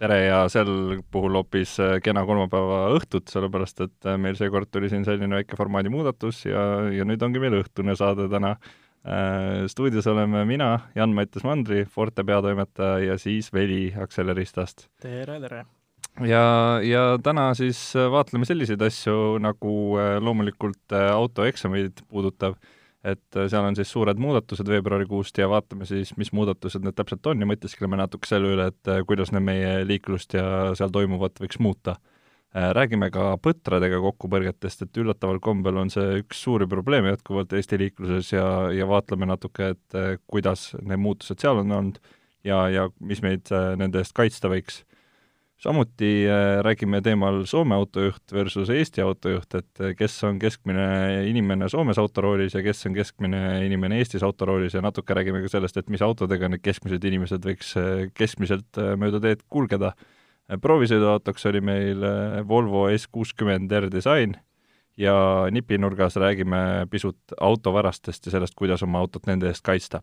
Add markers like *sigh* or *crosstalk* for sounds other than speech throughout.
tere ja sel puhul hoopis äh, kena kolmapäeva õhtut, sellepärast et äh, meil seekord tuli siin selline väike formaadi muudatus ja, ja nüüd ongi meil õhtune saade täna. Äh, stuudios oleme mina, Jan-Mattias Mandri, Forte peatoimetaja ja siis Veli Acceleristast. tere, tere! ja, ja täna siis vaatleme selliseid asju nagu loomulikult autoeksameid puudutav et äh, seal on siis suured muudatused veebruarikuust ja vaatame siis, mis muudatused need täpselt on ja mõtiskleme natuke selle üle, et äh, kuidas need meie liiklust ja seal toimuvat võiks muuta. Äh, räägime ka põtradega kokkupõrgetest, et üllataval kombel on see üks suuri probleeme jätkuvalt Eesti liikluses ja, ja vaatleme natuke, et kuidas need muutused seal on olnud ja, ja mis meid nende eest kaitsta võiks samuti äh, räägime teemal Soome autojuht versus Eesti autojuht, et äh, kes on keskmine inimene Soomes autoroolis ja kes on keskmine inimene Eestis autoroolis ja natuke räägime ka sellest, et mis autodega need keskmised inimesed võiks äh, keskmiselt mööda teed kulgeda. proovisõiduautoks oli meil Volvo S kuuskümmend R-disain ja nipinurgas räägime pisut autovarastest ja sellest, kuidas oma autot nende eest kaitsta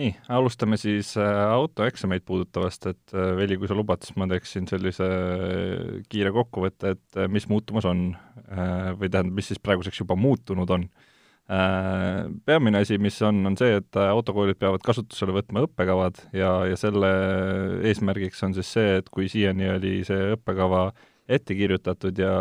nii, alustame siis äh, autoeksameid puudutavast, et äh, Veli, kui sa lubad, siis ma teeksin sellise äh, kiire kokkuvõtte, et mis muutumas on või tähendab, mis siis praeguseks juba muutunud on. Peamine asi, mis on, on see, et autokoolid peavad kasutusele võtma õppekavad ja, ja selle eesmärgiks on siis see, et kui siiani oli see õppekava ette kirjutatud ja,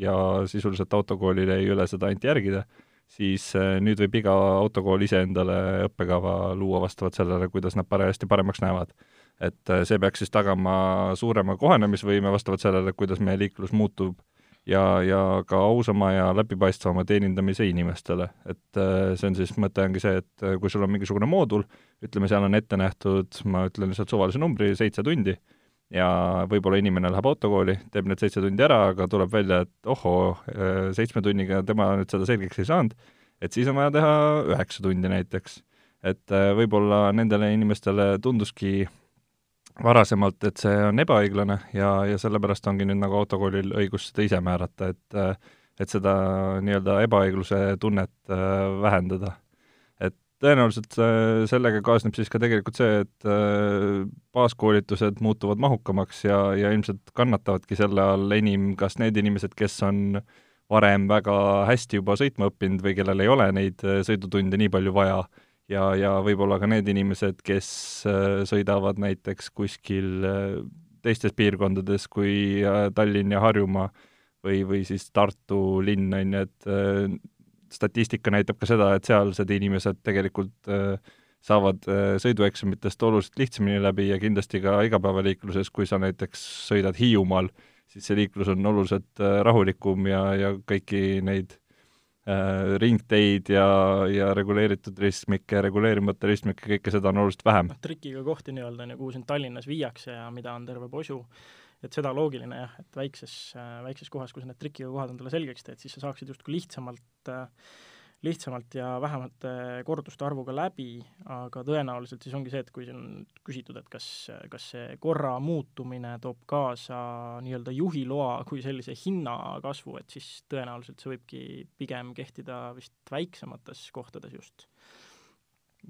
ja sisuliselt autokoolil jäi üle seda ainult järgida, siis äh, nüüd võib iga autokool ise endale õppekava luua vastavalt sellele, kuidas nad parajasti paremaks näevad. et äh, see peaks siis tagama suurema kohanemisvõime vastavalt sellele, kuidas meie liiklus muutub ja, ja ka ausama ja läbipaistvama teenindamise inimestele. et äh, see on siis, mõte ongi see, et kui sul on mingisugune moodul, ütleme, seal on ette nähtud, ma ütlen lihtsalt suvalise numbri, seitse tundi, ja võib-olla inimene läheb autokooli, teeb need seitse tundi ära, aga tuleb välja, et ohoo, äh, seitsme tunniga tema nüüd seda selgeks ei saanud, et siis on vaja teha üheksa tundi näiteks. et äh, võib-olla nendele inimestele tunduski varasemalt, et see on ebaõiglane ja, ja sellepärast ongi nüüd nagu autokoolil õigus seda ise määrata, et äh, et seda nii-öelda ebaõigluse tunnet vähendada tõenäoliselt äh, sellega kaasneb siis ka tegelikult see, et äh, baaskoolitused muutuvad mahukamaks ja, ja ilmselt kannatavadki selle all enim kas need inimesed, kes on varem väga hästi juba sõitma õppinud või kellel ei ole neid äh, sõidutunde nii palju vaja, ja, ja võib-olla ka need inimesed, kes sõidavad näiteks kuskil teistes piirkondades kui Tallinn ja Harjumaa või, või siis Tartu linn, on ju, et statistika näitab ka seda, et sealsed inimesed tegelikult äh, saavad äh, sõidueksamitest oluliselt lihtsamini läbi ja kindlasti ka igapäevaliikluses, kui sa näiteks sõidad Hiiumaal, siis see liiklus on oluliselt äh, rahulikum ja, ja kõiki neid ringteid ja, ja reguleeritud ristmikke, reguleerimata ristmikke, kõike seda on oluliselt vähem. Noh, trikiga kohti nii-öelda, kuhu siin Tallinnas viiakse ja mida on terve posu et seda loogiline jah, et väikses, väikses kohas, kui sa need trikiga kohad endale selgeks teed, siis sa saaksid justkui lihtsamalt lihtsamalt ja vähemate korduste arvuga läbi, aga tõenäoliselt siis ongi see, et kui siin on küsitud, et kas, kas see korra muutumine toob kaasa nii-öelda juhiloa kui sellise hinna kasvu, et siis tõenäoliselt see võibki pigem kehtida vist väiksemates kohtades just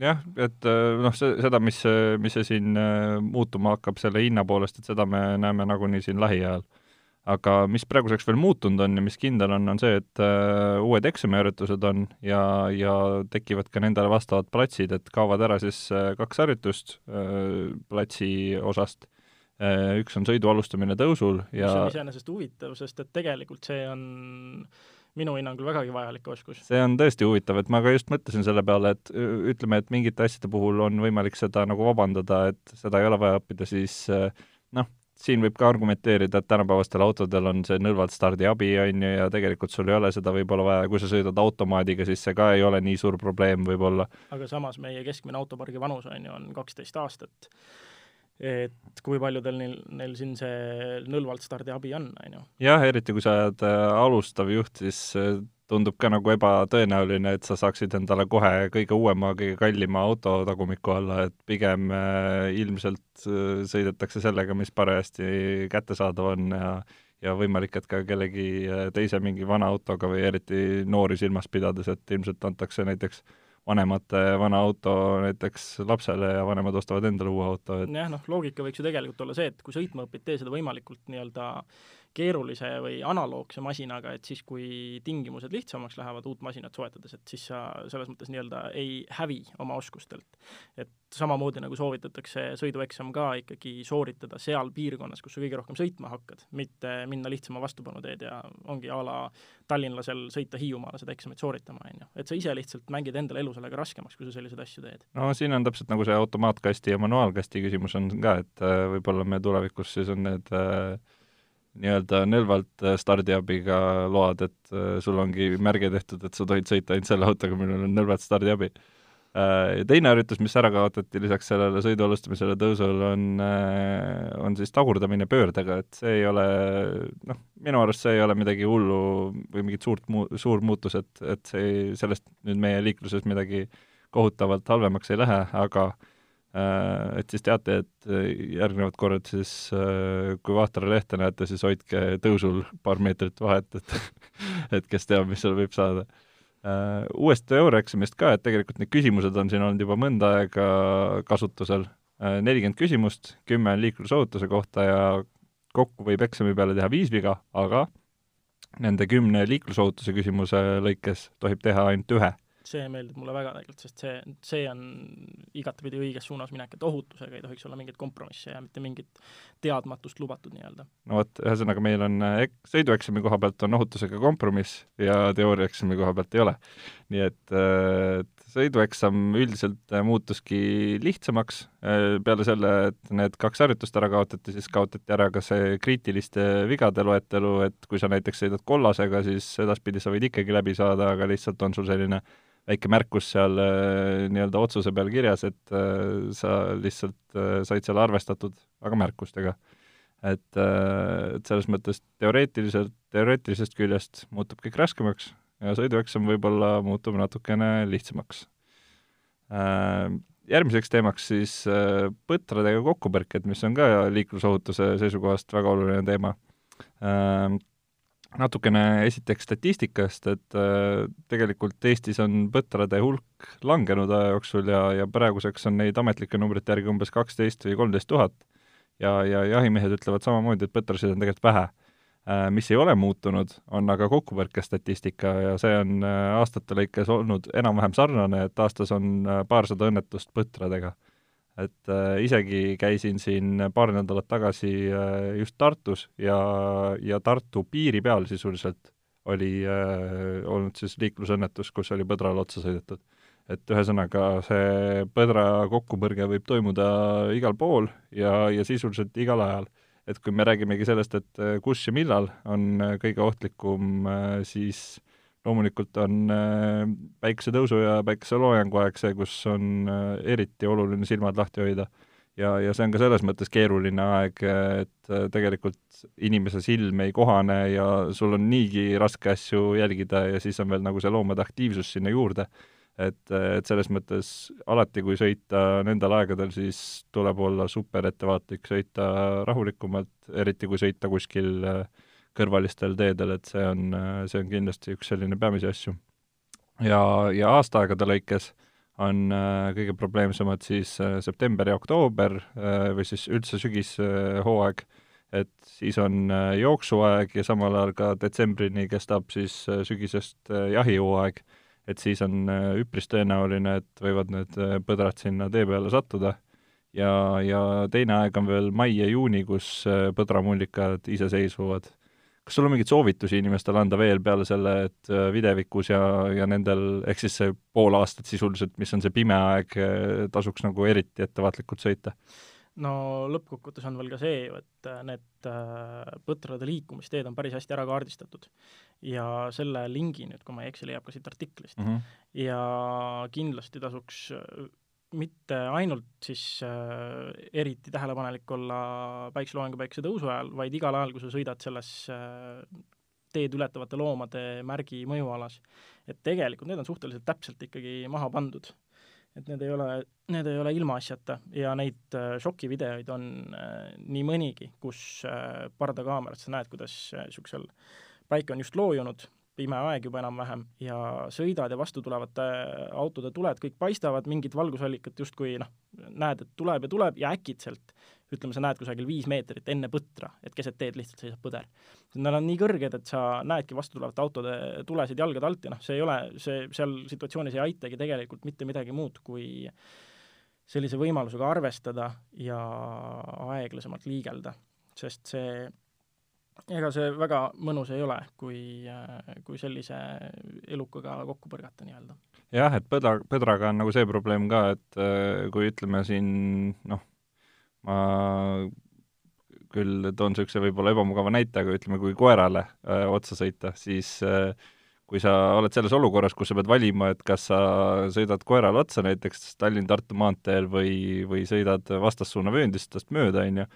jah, et äh, noh, see, seda, mis, mis see siin äh, muutuma hakkab selle hinna poolest, et seda me näeme nagunii siin lähiajal. aga mis praeguseks veel muutunud on ja mis kindel on, on see, et uh, uued eksamiharjutused on ja, ja tekivad ka nendele vastavad platsid, et kaovad ära siis kaks harjutust platsi osast üks on sõidu alustamine tõusul ja mis on iseenesest huvitav, sest et tegelikult see on minu hinnangul vägagi vajalik oskus. see on tõesti huvitav, et ma ka just mõtlesin selle peale, et ütleme, et mingite asjade puhul on võimalik seda nagu vabandada, et seda ei ole vaja õppida, siis noh, siin võib ka argumenteerida, et tänapäevastel autodel on see nõlvalt stardiabi, on ju, ja tegelikult sul ei ole seda võib-olla vaja, kui sa sõidad automaadiga, siis see ka ei ole nii suur probleem võib-olla. aga samas meie keskmine autopargi vanus, on ju, on kaksteist aastat et kui paljudel neil, neil siin see nõlvalt stardiabi on, on ju. jah, eriti kui sa oled äh, alustav juht, siis äh, tundub ka nagu ebatõenäoline, et sa saaksid endale kohe kõige uuema, kõige kallima auto tagumiku alla, et pigem äh, ilmselt sõidetakse sellega, mis parajasti kättesaadav on ja ja võimalik, et ka kellegi teise mingi vana autoga või eriti noori silmas pidades, et ilmselt antakse näiteks äh, vanemate vana auto näiteks lapsele ja vanemad ostavad endale uue auto, et jah, noh, loogika võiks ju tegelikult olla see, et kui sõitma õpid, tee seda võimalikult nii-öelda keerulise või analoogse masinaga, et siis, kui tingimused lihtsamaks lähevad uut masinat soetades, et siis sa selles mõttes nii-öelda ei hävi oma oskustelt. et samamoodi nagu soovitatakse sõidueksam ka ikkagi sooritada seal piirkonnas, kus sa kõige rohkem sõitma hakkad, mitte minna lihtsama vastupanuteed ja ongi a la tallinlasel sõita Hiiumaale seda eksamit sooritama, on ju. et sa ise lihtsalt mängid endale elu sellega raskemaks, kui sa selliseid asju teed. no siin on täpselt nagu see automaatkasti ja manuaalkasti küsimus on ka, et äh, võib-olla me tulevikus siis on need äh, nii-öelda nõlvalt äh, stardiabiga load, et äh, sul ongi märge tehtud, et sa tohid sõita ainult selle autoga, millel on nõlvalt stardiabi. Äh, ja teine harjutus, mis ära kaotati lisaks sellele sõidu alustamisele tõusul, on, on siis tagurdamine pöördega, et see ei ole noh, minu arust see ei ole midagi hullu või mingit suurt mu-, suur muutus, et, et see sellest nüüd meie liikluses midagi kohutavalt halvemaks ei lähe, aga Äh, et siis teate, et äh, järgnevad korrad siis, äh, kui Vahtra lehte näete, siis hoidke tõusul paar meetrit vahet, et *laughs* et kes teab, mis seal võib saada. Uuest Euroeksamist ka, et tegelikult need küsimused on siin olnud juba mõnda aega kasutusel, nelikümmend küsimust, kümme on liiklusohutuse kohta ja kokku võib eksami peale teha viis viga, aga nende kümne liiklusohutuse küsimuse lõikes tohib teha ainult ühe see meeldib mulle väga tegelikult, sest see, see on igatepidi õiges suunas minek, et ohutusega ei tohiks olla mingeid kompromisse ja mitte mingit teadmatust lubatud nii-öelda. no vot, ühesõnaga meil on ek-, sõidueksami koha pealt on ohutusega kompromiss ja teooriaeksami koha pealt ei ole. nii et, et sõidueksam üldiselt muutuski lihtsamaks, peale selle, et need kaks harjutust ära kaotati, siis kaotati ära ka see kriitiliste vigade loetelu, et kui sa näiteks sõidad kollasega, siis edaspidi sa võid ikkagi läbi saada, aga lihtsalt on sul selline väike märkus seal äh, nii-öelda otsuse peal kirjas, et äh, sa lihtsalt äh, said seal arvestatud, aga märkustega. et, et selles mõttes teoreetiliselt, teoreetilisest küljest muutub kõik raskemaks ja sõidueksam võib-olla muutub natukene lihtsamaks. Järgmiseks teemaks siis põtradega kokkupõrked, mis on ka liiklusohutuse seisukohast väga oluline teema natukene esiteks statistikast, et äh, tegelikult Eestis on põtrade hulk langenud aja jooksul ja, ja praeguseks on neid ametlike numbrite järgi umbes kaksteist või kolmteist tuhat. ja, ja jahimehed ütlevad samamoodi, et põtrasid on tegelikult vähe äh,. Mis ei ole muutunud, on aga kokkupõrkestatistika ja see on äh, aastate lõikes olnud enam-vähem sarnane, et aastas on äh, paarsada õnnetust põtradega et äh, isegi käisin siin paar nädalat tagasi äh, just Tartus ja, ja Tartu piiri peal sisuliselt oli äh, olnud siis liiklusõnnetus, kus oli põdrale otsa sõidetud. et ühesõnaga, see põdra kokkupõrge võib toimuda igal pool ja, ja sisuliselt igal ajal. Et kui me räägimegi sellest, et äh, kus ja millal on äh, kõige ohtlikum äh,, siis loomulikult on päikesetõusu ja päikeseloojangu aeg see, kus on eriti oluline silmad lahti hoida. ja, ja see on ka selles mõttes keeruline aeg, et tegelikult inimese silm ei kohane ja sul on niigi raske asju jälgida ja siis on veel nagu see loomade aktiivsus sinna juurde. Et, et selles mõttes alati, kui sõita nendel aegadel, siis tuleb olla super ettevaatlik, sõita rahulikumalt, eriti kui sõita kuskil äh, kõrvalistel teedel, et see on, see on kindlasti üks selline peamisi asju. ja, ja aastaaegade lõikes on äh, kõige probleemsemad siis äh, september ja oktoober äh, või siis üldse sügishooaeg, et siis on jooksuaeg ja samal ajal ka detsembrini kestab siis sügisest jahihooaeg, et siis on üpris tõenäoline, et võivad need põdrad sinna tee peale sattuda ja, ja teine aeg on veel mai ja juuni, kus põdramullikad iseseisvuvad kas sul on mingeid soovitusi inimestele anda veel peale selle, et äh, videvikus ja, ja nendel, ehk siis see pool aastat sisuliselt, mis on see pime aeg, äh, tasuks nagu eriti ettevaatlikult sõita? No lõppkokkuvõttes on veel ka see ju, et need põtrade liikumisteed on päris hästi ära kaardistatud. ja selle lingi nüüd, kui ma ei eksi, leiab ka siit artiklist mm. -hmm. ja kindlasti tasuks mitte ainult siis äh, eriti tähelepanelik olla päikseloojangu päikese tõusu ajal, vaid igal ajal, kui sa sõidad selles äh, teed ületavate loomade märgi mõjualas. et tegelikult need on suhteliselt täpselt ikkagi maha pandud. Et need ei ole, need ei ole ilmaasjata ja neid äh, šokivideoid on äh, nii mõnigi, kus äh, pardakaamerat sa näed, kuidas niisugusel päike on just loojunud pime aeg juba enam-vähem ja sõidad ja vastu tulevate autode tuled kõik paistavad, mingit valgusallikat justkui noh, näed, et tuleb ja tuleb ja äkitselt ütleme, sa näed kusagil viis meetrit enne põtra, et keset teed lihtsalt seisab põder. Nad on nii kõrged, et sa näedki vastu tulevate autode tulesid jalgade alt ja noh, see ei ole, see seal situatsioonis ei aitagi tegelikult mitte midagi muud, kui sellise võimalusega arvestada ja aeglasemalt liigelda, sest see ega see väga mõnus ei ole, kui, kui sellise elukaga kokku põrgata nii-öelda. jah, et põdra, põdraga on nagu see probleem ka, et kui ütleme siin noh, ma küll toon niisuguse võib-olla ebamugava näite, aga ütleme, kui koerale öö, äh, otsa sõita, siis öö, äh, kui sa oled selles olukorras, kus sa pead valima, et kas sa sõidad koerale otsa näiteks Tallinn-Tartu maanteel või, või sõidad vastassuuna vööndist tast mööda, on ju,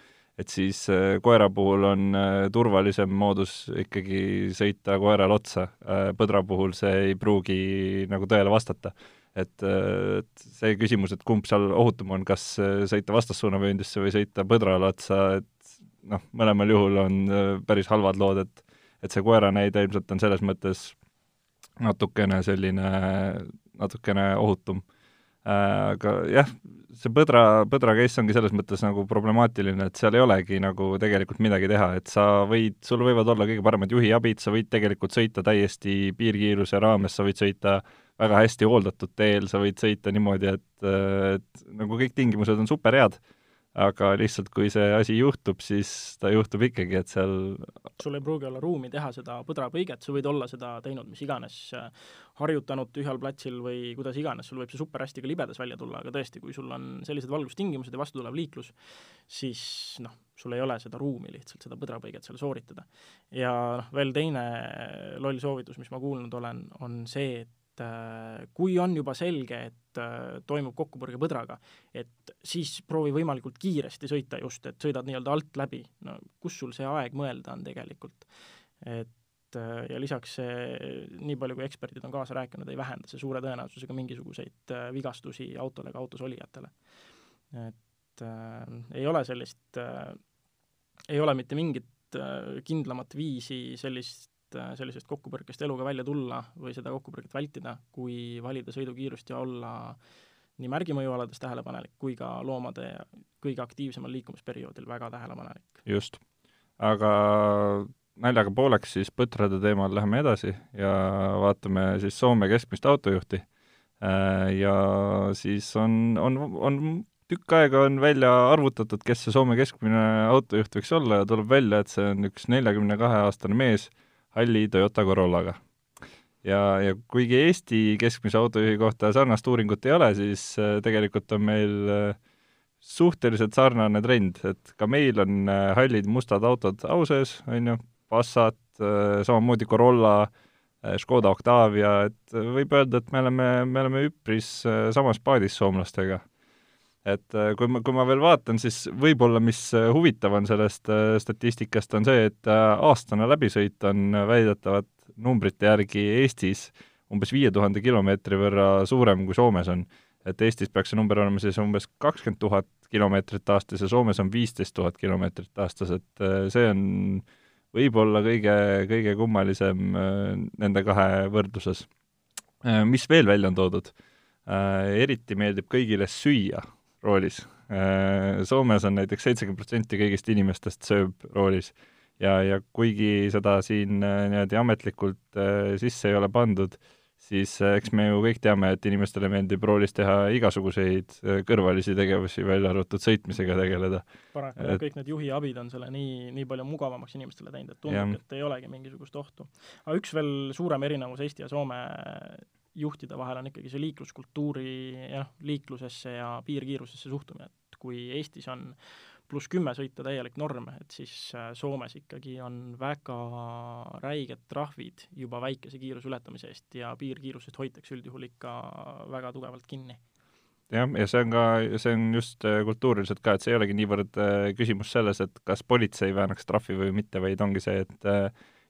et siis äh, koera puhul on turvalisem moodus ikkagi sõita koerale otsa, põdra puhul see ei pruugi nagu tõele vastata. Et, et see küsimus, et kumb seal ohutum on, kas sõita vastassuunavööndisse või sõita põdrale otsa, et noh, mõlemal juhul on päris halvad lood, et et see koera näide ilmselt on selles mõttes natukene selline, natukene ohutum. Äh, aga jah, see põdra, põdra case ongi selles mõttes nagu problemaatiline, et seal ei olegi nagu tegelikult midagi teha, et sa võid, sul võivad olla kõige paremad juhiabid, sa võid tegelikult sõita täiesti piirkiiruse raames, sa võid sõita väga hästi hooldatud teel, sa võid sõita niimoodi, et, et nagu kõik tingimused on superhead aga lihtsalt, kui see asi juhtub, siis ta juhtub ikkagi, et seal sul ei pruugi olla ruumi teha seda põdrapõiget, sa võid olla seda teinud mis iganes, harjutanud tühjal platsil või kuidas iganes, sul võib see super hästi ka libedas välja tulla, aga tõesti, kui sul on sellised valgustingimused ja vastu tulev liiklus, siis noh, sul ei ole seda ruumi lihtsalt seda põdrapõiget seal sooritada. ja noh, veel teine loll soovitus, mis ma kuulnud olen, on see, et et äh, kui on juba selge, et äh, toimub kokkupõrge põdraga, et siis proovi võimalikult kiiresti sõita just, et sõidad nii-öelda alt läbi, no kus sul see aeg mõelda on tegelikult. et äh, ja lisaks see, nii palju kui eksperdid on kaasa rääkinud, ei vähenda see suure tõenäosusega mingisuguseid vigastusi autole ega autos olijatele. et äh, ei ole sellist äh,, ei ole mitte mingit kindlamat viisi sellist sellisest kokkupõrkest eluga välja tulla või seda kokkupõrget vältida, kui valida sõidukiirust ja olla nii märgimõjualades tähelepanelik kui ka loomade kõige aktiivsemal liikumisperioodil väga tähelepanelik. just. aga naljaga pooleks siis põtrade teemal läheme edasi ja vaatame siis Soome keskmist autojuhti. Äh, ja siis on, on, on tükk aega on välja arvutatud, kes see Soome keskmine autojuht võiks olla ja tuleb välja, et see on üks neljakümne kahe aastane mees, halli Toyota Corollaga. ja, ja kuigi Eesti keskmise autojuhi kohta sarnast uuringut ei ole, siis äh, tegelikult on meil äh, suhteliselt sarnane trend, et ka meil on äh, hallid mustad autod au sees, on ju, Passat, samamoodi Corolla, Škoda Octavia, et võib öelda, et me oleme, me oleme üpris samas paadis soomlastega et äh, kui ma, kui ma veel vaatan, siis võib-olla mis äh, huvitav on sellest äh, statistikast, on see, et aastane läbisõit on väidetavalt numbrite järgi Eestis umbes viie tuhande kilomeetri võrra suurem, kui Soomes on. et Eestis peaks see number olema siis umbes kakskümmend tuhat kilomeetrit aastas ja Soomes on viisteist tuhat kilomeetrit aastas, et see on võib-olla kõige, kõige kummalisem nende kahe võrdluses. mis veel välja on toodud? eriti meeldib kõigile süüa roolis. Äh, Soomes on näiteks seitsekümmend protsenti kõigist inimestest sööb roolis ja, ja kuigi seda siin äh, niimoodi ametlikult äh, sisse ei ole pandud, siis eks me ju kõik teame, et inimestele meeldib roolis teha igasuguseid kõrvalisi tegevusi, välja arvatud sõitmisega tegeleda. paraku et... kõik need juhiabid on selle nii, nii palju mugavamaks inimestele teinud, et tundub, et ei olegi mingisugust ohtu. aga üks veel suurem erinevus Eesti ja Soome juhtide vahel on ikkagi see liikluskultuuri ja noh, liiklusesse ja piirkiirusesse suhtumine, et kui Eestis on pluss kümme sõita täielik norm, et siis äh, Soomes ikkagi on väga räiged trahvid juba väikese kiiruse ületamise eest ja piirkiirusest hoitakse üldjuhul ikka väga tugevalt kinni. Jah, ja see on ka, see on just äh, kultuuriliselt ka, et see ei olegi niivõrd äh, küsimus selles, et kas politsei väänaks trahvi või mitte, vaid ongi see, et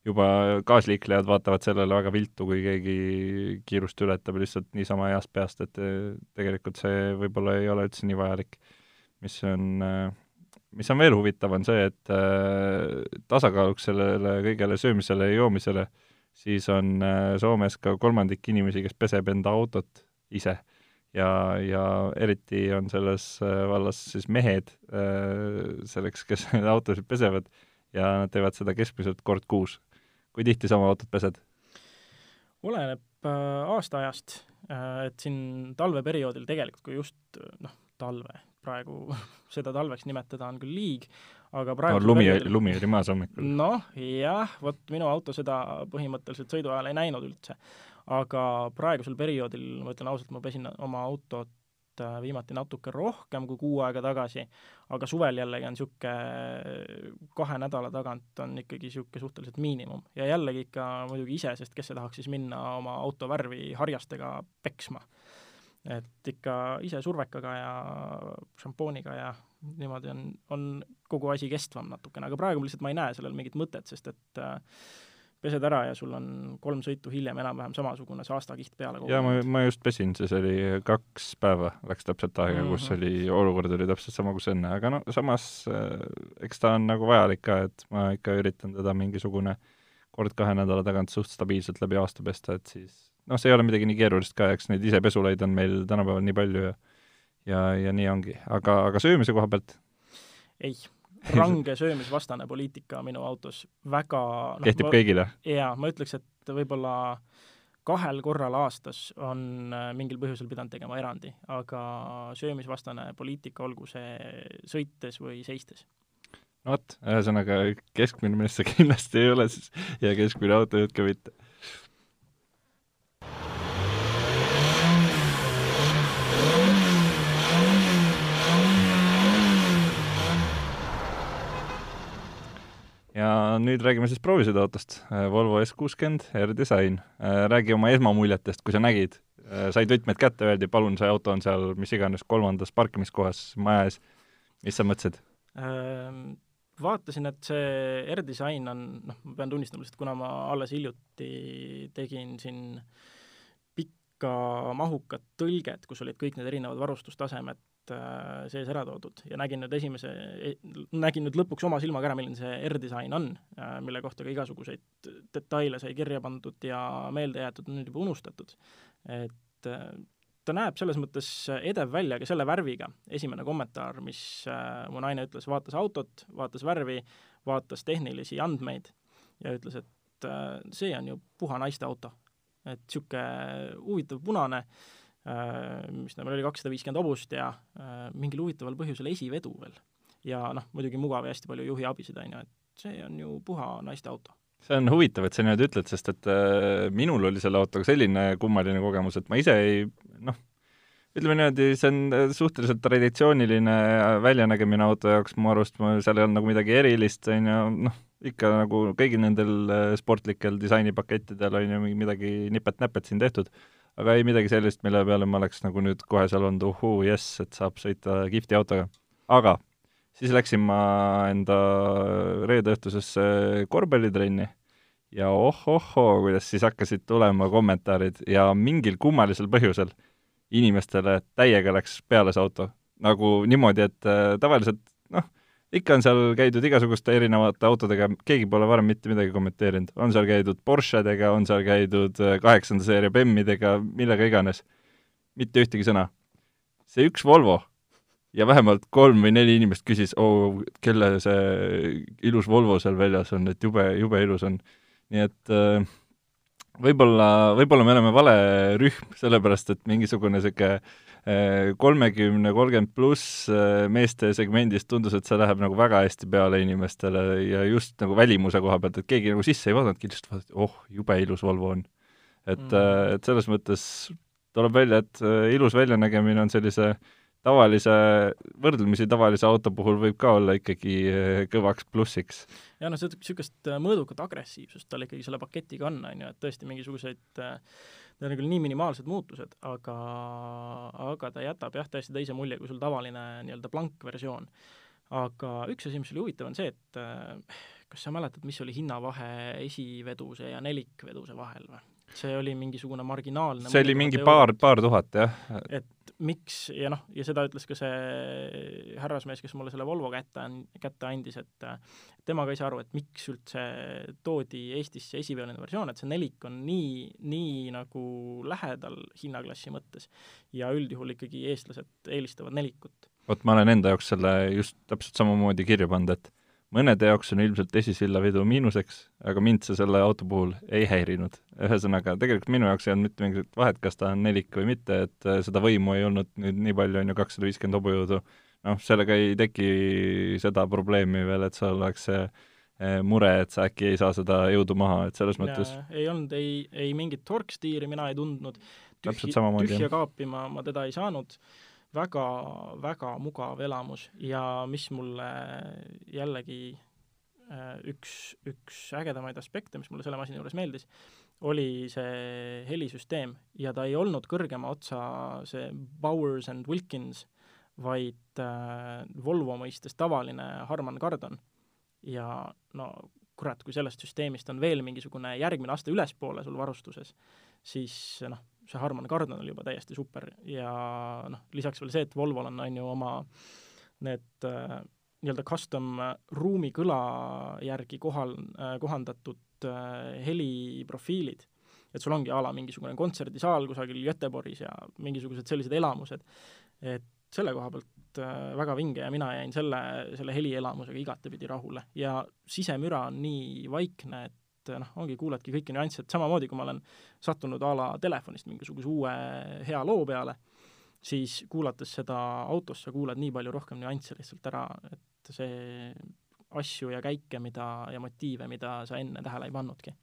juba kaasliiklejad vaatavad sellele väga viltu, kui keegi kiirust ületab lihtsalt niisama heast peast, et tegelikult see võib-olla ei ole üldse nii vajalik. mis on äh, mis on veel huvitav, on see, et äh, tasakaaluks sellele kõigele söömisele ja joomisele, siis on Soomes ka kolmandik inimesi, kes peseb enda autot ise. ja, ja eriti on selles vallas siis mehed selleks, kes neid *laughs* autosid pesevad ja nad teevad seda keskmiselt kord kuus. Kui tihti sa oma autot pesed? oleneb äh, aastaajast äh,, et siin talveperioodil tegelikult, kui just noh, talve, praegu *laughs* seda talveks nimetada on küll liig, aga praegu no, lumi perioodil..., lumi oli maas hommikul. noh, jah, vot minu auto seda põhimõtteliselt sõidu ajal ei näinud üldse. aga praegusel perioodil, ma ütlen ausalt, ma pesin oma autot äh, viimati natuke rohkem kui kuu aega tagasi, aga suvel jällegi on niisugune kahe nädala tagant on ikkagi niisugune suhteliselt miinimum. ja jällegi ikka muidugi ise, sest kes see tahaks siis minna oma auto värvi harjastega peksma et ikka ise survekaga ja šampooniga ja niimoodi on, on kogu asi kestvam natukene, aga praegu lihtsalt ma ei näe sellel mingit mõtet, sest et äh, pesed ära ja sul on kolm sõitu hiljem enam-vähem samasugune saastakiht peale jaa, ma, ma just pesin, siis oli kaks päeva, läks täpselt aega mm, -hmm. kus oli, olukord oli täpselt sama, kus enne, aga no samas äh, eks ta on nagu vajalik ka, et ma ikka üritan teda mingisugune kord kahe nädala tagant suht stabiilselt läbi aasta pesta, et siis noh, see ei ole midagi nii keerulist ka, eks neid isepesulaid on meil tänapäeval nii palju ja ja, ja nii ongi, aga, aga söömise koha pealt? ei, range söömisvastane poliitika minu autos. Väga no, kehtib ma, kõigile? jaa, ma ütleks, et võib-olla kahel korral aastas on äh, mingil põhjusel pidanud tegema erandi, aga söömisvastane poliitika, olgu see sõites või seistes. No vot, ühesõnaga keskmine mees see kindlasti ei ole siis ja keskmine autojuht ka mitte ja nüüd räägime siis proovisõiduautost, äh, Volvo S60 R-Design. Äh, räägi oma esmamuljetest, kui sa nägid, äh, said võtmed kätte, öeldi, palun, see auto on seal mis iganes kolmandas parkimiskohas maja ees, mis sa mõtlesid? Ähm, vaatasin, et see R-Design on, noh, ma pean tunnistama lihtsalt, kuna ma alles hiljuti tegin siin pikka mahukat tõlget, kus olid kõik need erinevad varustustasemed Äh, sees ära toodud ja nägin nüüd esimese, e-, nägin nüüd lõpuks oma silmaga ära, milline see R-disain on, äh, mille kohta ka igasuguseid detaile sai kirja pandud ja meelde jäetud, nüüd juba unustatud. et äh, ta näeb selles mõttes edev välja ka selle värviga, esimene kommentaar, mis mu naine ütles, vaatas autot, vaatas värvi, vaatas tehnilisi andmeid ja ütles, et see on ju puha naiste auto. Et niisugune huvitav punane äh, mis ta meil oli, kakssada viiskümmend hobust ja äh, mingil huvitaval põhjusel esivedu veel. ja noh, muidugi mugav ja hästi palju juhiabisid, on ju, et see on ju puha naiste auto see on huvitav, et sa niimoodi ütled, sest et äh, minul oli selle autoga selline kummaline kogemus, et ma ise ei noh, ütleme niimoodi, see on suhteliselt traditsiooniline väljanägemine auto jaoks mu arust, seal ei olnud nagu midagi erilist, on ju, noh, ikka nagu kõigil nendel sportlikel disainipakettidel on ju midagi nipet-näpet siin tehtud aga ei midagi sellist, mille peale ma oleks nagu nüüd kohe seal olnud, uhuu, jess, et saab sõita kihvti autoga. aga siis läksin ma enda reedeõhtusesse korvpallitrenni ja oh-ohoo, kuidas siis hakkasid tulema kommentaarid ja mingil kummalisel põhjusel inimestele täiega läks peale see auto. nagu niimoodi, et äh, tavaliselt noh, ikka on seal käidud igasuguste erinevate autodega, keegi pole varem mitte midagi kommenteerinud. on seal käidud Porschedega, on seal käidud äh, kaheksanda seeria BEM-idega, millega iganes. mitte ühtegi sõna. see üks Volvo ja vähemalt kolm või neli inimest küsis, oo, kelle see ilus Volvo seal väljas on, et jube, jube ilus on. nii et äh, võib-olla, võib-olla me oleme vale rühm, sellepärast et mingisugune niisugune kolmekümne, kolmkümmend pluss äh, meeste segmendist tundus, et see läheb nagu väga hästi peale inimestele ja just nagu välimuse koha pealt, et keegi nagu sisse ei vaadanudki, lihtsalt vaadati, oh, jube ilus Volvo on. et mm., äh, et selles mõttes tuleb välja, et äh, ilus väljanägemine on sellise tavalise, võrdlemisi tavalise auto puhul võib ka olla ikkagi eh, kõvaks plussiks. ja noh, niisugust äh, mõõdukat agressiivsust tal ikkagi selle paketiga on, on ju, et tõesti mingisuguseid Need on küll nii minimaalsed muutused, aga, aga ta jätab jah, täiesti teise mulje kui sul tavaline nii-öelda blankversioon. aga üks asi, mis oli huvitav, on see, et kas sa mäletad, mis oli hinnavahe esiveduse ja nelikveduse vahel või? see oli mingisugune marginaalne see oli mingi paar, paar tuhat, jah. et miks, ja noh, ja seda ütles ka see härrasmees, kes mulle selle Volvo kätte, kätte andis, et tema ka ei saa aru, et miks üldse toodi Eestisse esiveoline versioon, et see nelik on nii, nii nagu lähedal hinnaklassi mõttes. ja üldjuhul ikkagi eestlased eelistavad nelikut. vot ma olen enda jaoks selle just täpselt samamoodi kirja pannud, et mõnede jaoks on ilmselt esisillavedu miinuseks, aga mind see selle auto puhul ei häirinud. ühesõnaga, tegelikult minu jaoks ei olnud mitte mingit vahet, kas ta on nelik või mitte, et äh, seda võimu ei olnud nüüd nii palju, on ju, kakssada viiskümmend hobujõudu, noh, sellega ei teki seda probleemi veel, et seal oleks see äh, mure, et sa äkki ei saa seda jõudu maha, et selles mõttes ja, ei olnud ei, ei mingit torkstiiri mina ei tundnud, tühja, kaapi ma, ma teda ei saanud väga, väga mugav elamus ja mis mulle jällegi äh, üks, üks ägedamaid aspekte, mis mulle selle masina juures meeldis, oli see helisüsteem ja ta ei olnud kõrgema otsa see Bowers and Wilkins, vaid äh, Volvo mõistes tavaline Harman Kardon. ja no kurat, kui sellest süsteemist on veel mingisugune järgmine aste ülespoole sul varustuses, siis noh, see Harman Kardon oli juba täiesti super ja noh, lisaks veel see, et Volvol on, on ju oma need äh, nii-öelda custom ruumi kõla järgi kohal äh,, kohandatud äh, heliprofiilid. et sul ongi a la mingisugune kontserdisaal kusagil Göteborgis ja mingisugused sellised elamused, et selle koha pealt äh, väga vinge ja mina jäin selle, selle helielamusega igatepidi rahule ja sisemüra on nii vaikne, et et noh, ongi, kuuledki kõiki nüansse, et samamoodi, kui ma olen sattunud a la telefonist mingisuguse uue hea loo peale, siis kuulates seda autos, sa kuuled nii palju rohkem nüansse lihtsalt ära, et see asju ja käike, mida, ja motiive, mida sa enne tähele ei pannudki.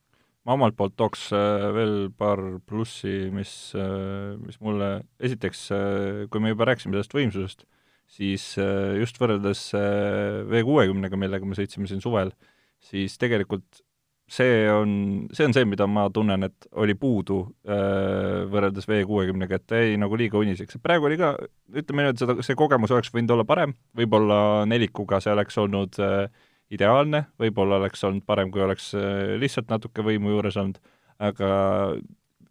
ma omalt poolt tooks äh, veel paar plussi, mis, äh, mis mulle, esiteks, äh, kui me juba rääkisime sellest võimsusest, siis just võrreldes V60-ga, millega me sõitsime siin suvel, siis tegelikult see on, see on see, mida ma tunnen, et oli puudu äh, võrreldes V60-ga, et jäi nagu liiga uniseks, praegu oli ka, ütleme niimoodi, seda, see kogemus oleks võinud olla parem, võib-olla nelikuga see oleks olnud äh, ideaalne, võib-olla oleks olnud parem, kui oleks äh, lihtsalt natuke võimu juures olnud, aga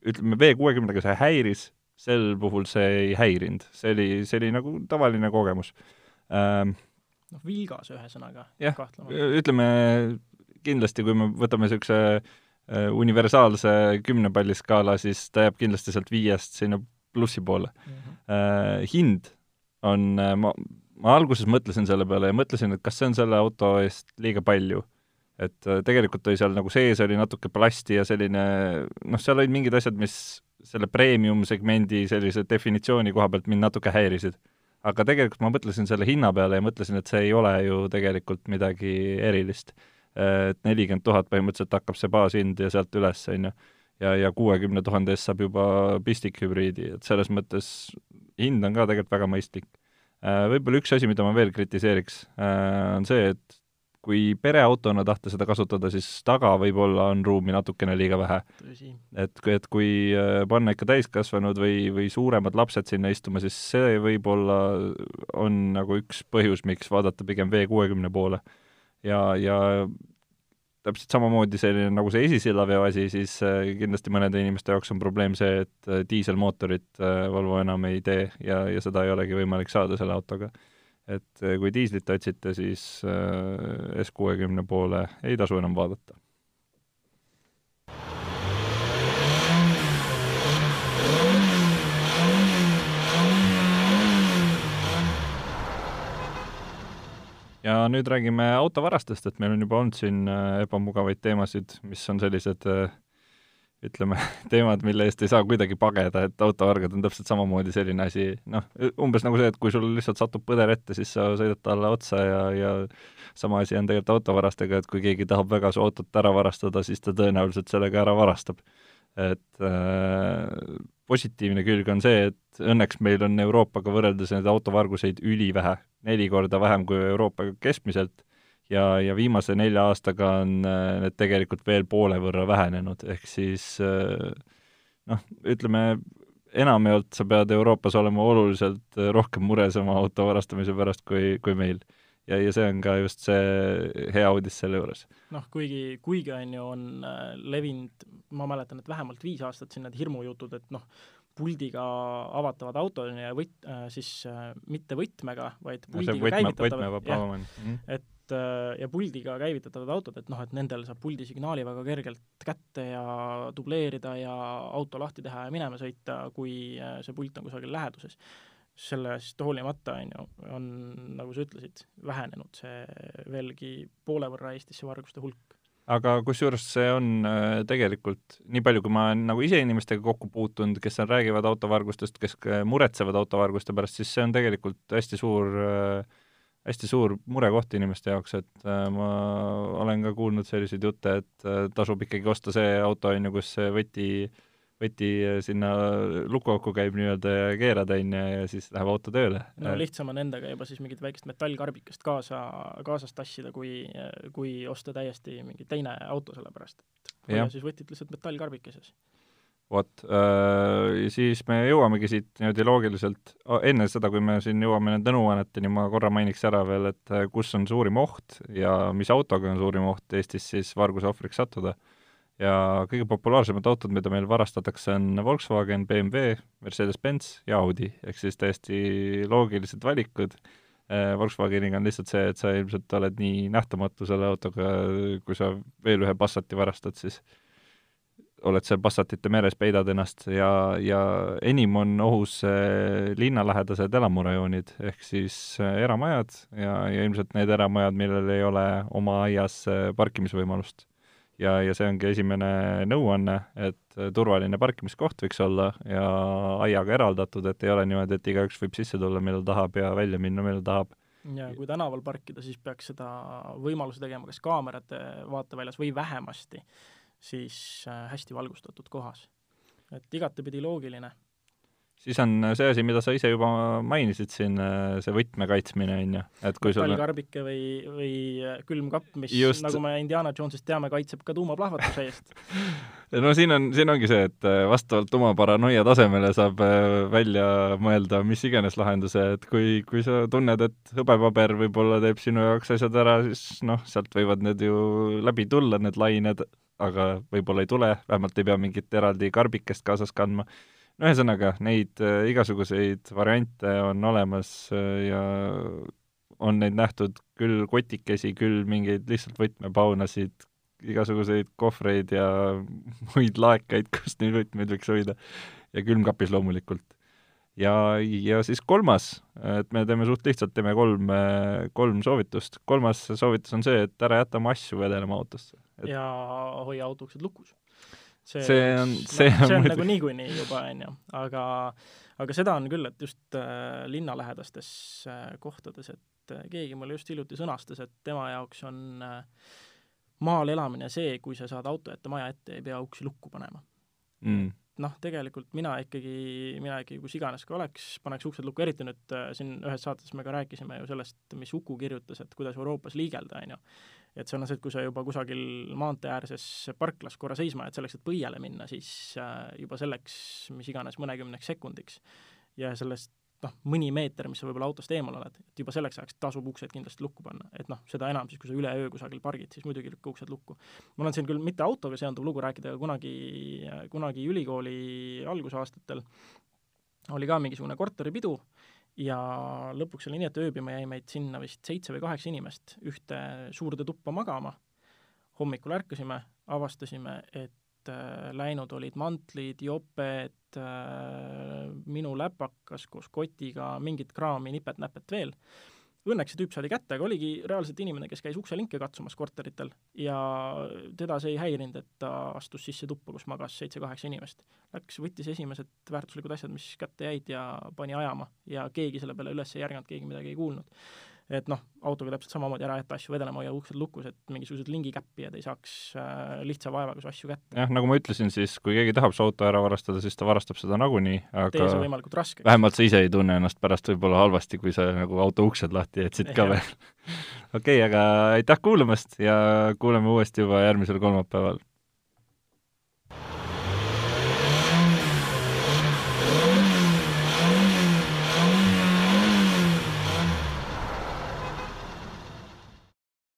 ütleme, V60-ga see häiris, sel puhul see ei häirinud, see oli, see oli nagu tavaline kogemus. Ähm,. noh, vilgas ühesõnaga. jah, ütleme, kindlasti, kui me võtame niisuguse äh, universaalse kümne palli skaala, siis ta jääb kindlasti sealt viiest sinna plussi poole mm. -hmm. Hind on, äh, ma, ma alguses mõtlesin selle peale ja mõtlesin, et kas see on selle auto eest liiga palju. et tegelikult oli seal nagu sees oli natuke plasti ja selline noh, seal olid mingid asjad, mis selle premium-segmendi sellise definitsiooni koha pealt mind natuke häirisid. aga tegelikult ma mõtlesin selle hinna peale ja mõtlesin, et see ei ole ju tegelikult midagi erilist et nelikümmend tuhat põhimõtteliselt hakkab see baashind ja sealt üles, on ju. ja, ja kuuekümne tuhande eest saab juba pistikhübriidi, et selles mõttes hind on ka tegelikult väga mõistlik. Äh, võib-olla üks asi, mida ma veel kritiseeriks, äh, on see, et kui pereautona tahta seda kasutada, siis taga võib-olla on ruumi natukene liiga vähe. et, et kui äh, panna ikka täiskasvanud või, või suuremad lapsed sinna istuma, siis see võib-olla on nagu üks põhjus, miks vaadata pigem V kuuekümne poole ja, ja täpselt samamoodi selline nagu see esisillaveo asi, siis äh, kindlasti mõnede inimeste jaoks on probleem see, et äh, diiselmootorit äh, Volvo enam ei tee ja, ja seda ei olegi võimalik saada selle autoga. et kui diislit otsite, siis S kuuekümne poole ei tasu enam vaadata ja nüüd räägime autovarastest, et meil on juba olnud siin äh, ebamugavaid teemasid, mis on sellised äh, ütleme, *laughs* teemad, mille eest ei saa kuidagi pageda, et autovargad on täpselt samamoodi selline asi, noh, umbes nagu see, et kui sul lihtsalt satub põder ette, siis sa sõidad talle otsa ja, ja sama asi on tegelikult autovarastega, et kui keegi tahab väga su autot ära varastada, siis ta tõenäoliselt sellega ära varastab. et äh, positiivne külg on see, et õnneks meil on Euroopaga võrreldes neid autovarguseid ülivähe, neli korda vähem kui Euroopa keskmiselt ja, ja viimase nelja aastaga on äh, need tegelikult veel poole võrra vähenenud, ehk siis äh, noh, ütleme, enamjaolt sa pead Euroopas olema oluliselt rohkem mures oma auto varastamise pärast kui, kui meil ja, ja see on ka just see hea uudis selle juures. noh, kuigi, kuigi on ju, on äh, levinud, ma mäletan, et vähemalt viis aastat siin need hirmujutud, et noh, puldiga avatavad autod ja võt- äh,, siis äh, mitte võtmega, vaid puldiga võtme, käivitatavad, jah, mm -hmm. et ja puldiga käivitatavad autod, et noh, et nendel saab puldisignaali väga kergelt kätte ja dubleerida ja auto lahti teha ja minema sõita, kui see pult on kusagil läheduses sellest hoolimata, on ju, on, nagu sa ütlesid, vähenenud see veelgi poole võrra Eestisse varguste hulk. aga kusjuures see on äh, tegelikult, nii palju, kui ma olen nagu ise inimestega kokku puutunud, kes seal räägivad autovargustest, kes muretsevad autovarguste pärast, siis see on tegelikult hästi suur äh, hästi suur murekoht inimeste jaoks, et äh, ma olen ka kuulnud selliseid jutte, et tasub ikkagi osta see auto, on ju, kus see võti äh, võti sinna lukuauku käib nii-öelda ja keerad, on ju, ja siis läheb auto tööle. no lihtsam on endaga juba siis mingit väikest metallkarbikest kaasa, kaasas tassida, kui, kui osta täiesti mingi teine auto, sellepärast et hoia siis võtit lihtsalt metallkarbikeses. vot äh,, siis me jõuamegi siit niimoodi loogiliselt, enne seda, kui me siin jõuame nende nõuanneteni, ma korra mainiks ära veel, et äh, kus on suurim oht ja mis autoga on suurim oht Eestis siis varguse ohvriks sattuda ja kõige populaarsemad autod, mida meil varastatakse, on Volkswagen, BMW, Mercedes-Benz ja Audi, ehk siis täiesti loogilised valikud. Äh, Volkswageniga on lihtsalt see, et sa ilmselt oled nii nähtamatu selle autoga, kui sa veel ühe Passati varastad, siis oled seal Passatite meres, peidad ennast ja, ja enim on ohus linnalähedased elamurajoonid, ehk siis äh, eramajad ja, ja ilmselt need eramajad, millel ei ole oma aias äh, parkimisvõimalust ja, ja see ongi esimene nõuanne, et turvaline parkimiskoht võiks olla ja aiaga eraldatud, et ei ole niimoodi, et igaüks võib sisse tulla, millal tahab ja välja minna, millal tahab. ja kui tänaval parkida, siis peaks seda võimaluse tegema kas kaamerate vaateväljas või vähemasti siis äh, hästi valgustatud kohas. et igatepidi loogiline siis on see asi, mida sa ise juba mainisid siin, see võtme kaitsmine, on ju, et kui sul metallkarbike või, või külmkapp, mis Just... nagu me Indiana Jonesist teame, kaitseb ka tuumaplahvatuse eest. *laughs* No siin on, siin ongi see, et äh, vastavalt tuumaparanoia tasemele saab äh, välja mõelda mis iganes lahenduse, et kui, kui sa tunned, et hõbepaber võib-olla teeb sinu jaoks asjad ära, siis noh, sealt võivad need ju läbi tulla, need lained, aga võib-olla ei tule, vähemalt ei pea mingit eraldi karbikest kaasas kandma no ühesõnaga, neid äh, igasuguseid variante on olemas äh, ja on neid nähtud küll kotikesi, küll mingeid lihtsalt võtmepaunasid, igasuguseid kohvreid ja *laughs* muid laekaid, kus neid võtmeid võiks hoida, ja külmkapis loomulikult. ja, ja siis kolmas, et me teeme suht lihtsalt, teeme kolm, kolm soovitust. kolmas soovitus on see, et ära jäta oma asju vedelema autosse et.... ja hoia auto uksed lukus see, see on, see on, see on nagu niikuinii juba, on ju, aga aga seda on küll, et just äh, linnalähedastes äh, kohtades, et äh, keegi mulle just hiljuti sõnastas, et tema jaoks on äh, maal elamine see, kui sa saad auto ette, maja ette, ei pea uksi lukku panema. Mm. noh, tegelikult mina ikkagi, mina ikkagi kus iganes ka oleks, paneks uksed lukku, eriti nüüd äh, siin ühes saates me ka rääkisime ju sellest, mis Uku kirjutas, et kuidas Euroopas liigelda, on ju et et kui sa juba kusagil maantee äärses parklas korra seisma jääd selleks, et põiele minna, siis äh, juba selleks mis iganes mõnekümneks sekundiks ja sellest noh, mõni meeter, mis sa võib-olla autost eemal oled, et juba selleks ajaks tasub uksed kindlasti lukku panna. et noh, seda enam siis, kui sa üle öö kusagil pargid, siis muidugi lükka uksed lukku. mul on siin küll mitte autoga seonduv lugu rääkida, aga kunagi, kunagi ülikooli algusaastatel oli ka mingisugune korteripidu ja lõpuks oli nii, et ööbima jäi meid sinna vist seitse või kaheksa inimest ühte suurde tuppa magama, hommikul ärkasime, avastasime, et äh, läinud olid mantlid, joped äh,, minu läpakas koos kotiga, mingit kraami, nipet-näpet veel õnneks see tüüp saadi kätte, aga oligi reaalselt inimene, kes käis ukselinke katsumas korteritel ja teda see ei häirinud, et ta astus sisse tuppa, kus magas seitse-kaheksa inimest. Läks, võttis esimesed väärtuslikud asjad, mis kätte jäid ja pani ajama ja keegi selle peale üles ei ärganud, keegi midagi ei kuulnud. Et noh, autoga täpselt samamoodi ära jätta asju vedelema, hoia uksed lukus, et mingisugused lingikäppijad ei saaks äh, lihtsa vaevaga su asju kätte. jah, nagu ma ütlesin, siis kui keegi tahab su auto ära varastada, siis ta varastab seda nagunii, tee see aga võimalikult raskeks. vähemalt sa ise ei tunne ennast pärast võib-olla halvasti, kui sa nagu auto uksed lahti jätsid ka veel. *laughs* okei okay,, aga aitäh kuulamast ja kuuleme uuesti juba järgmisel kolmapäeval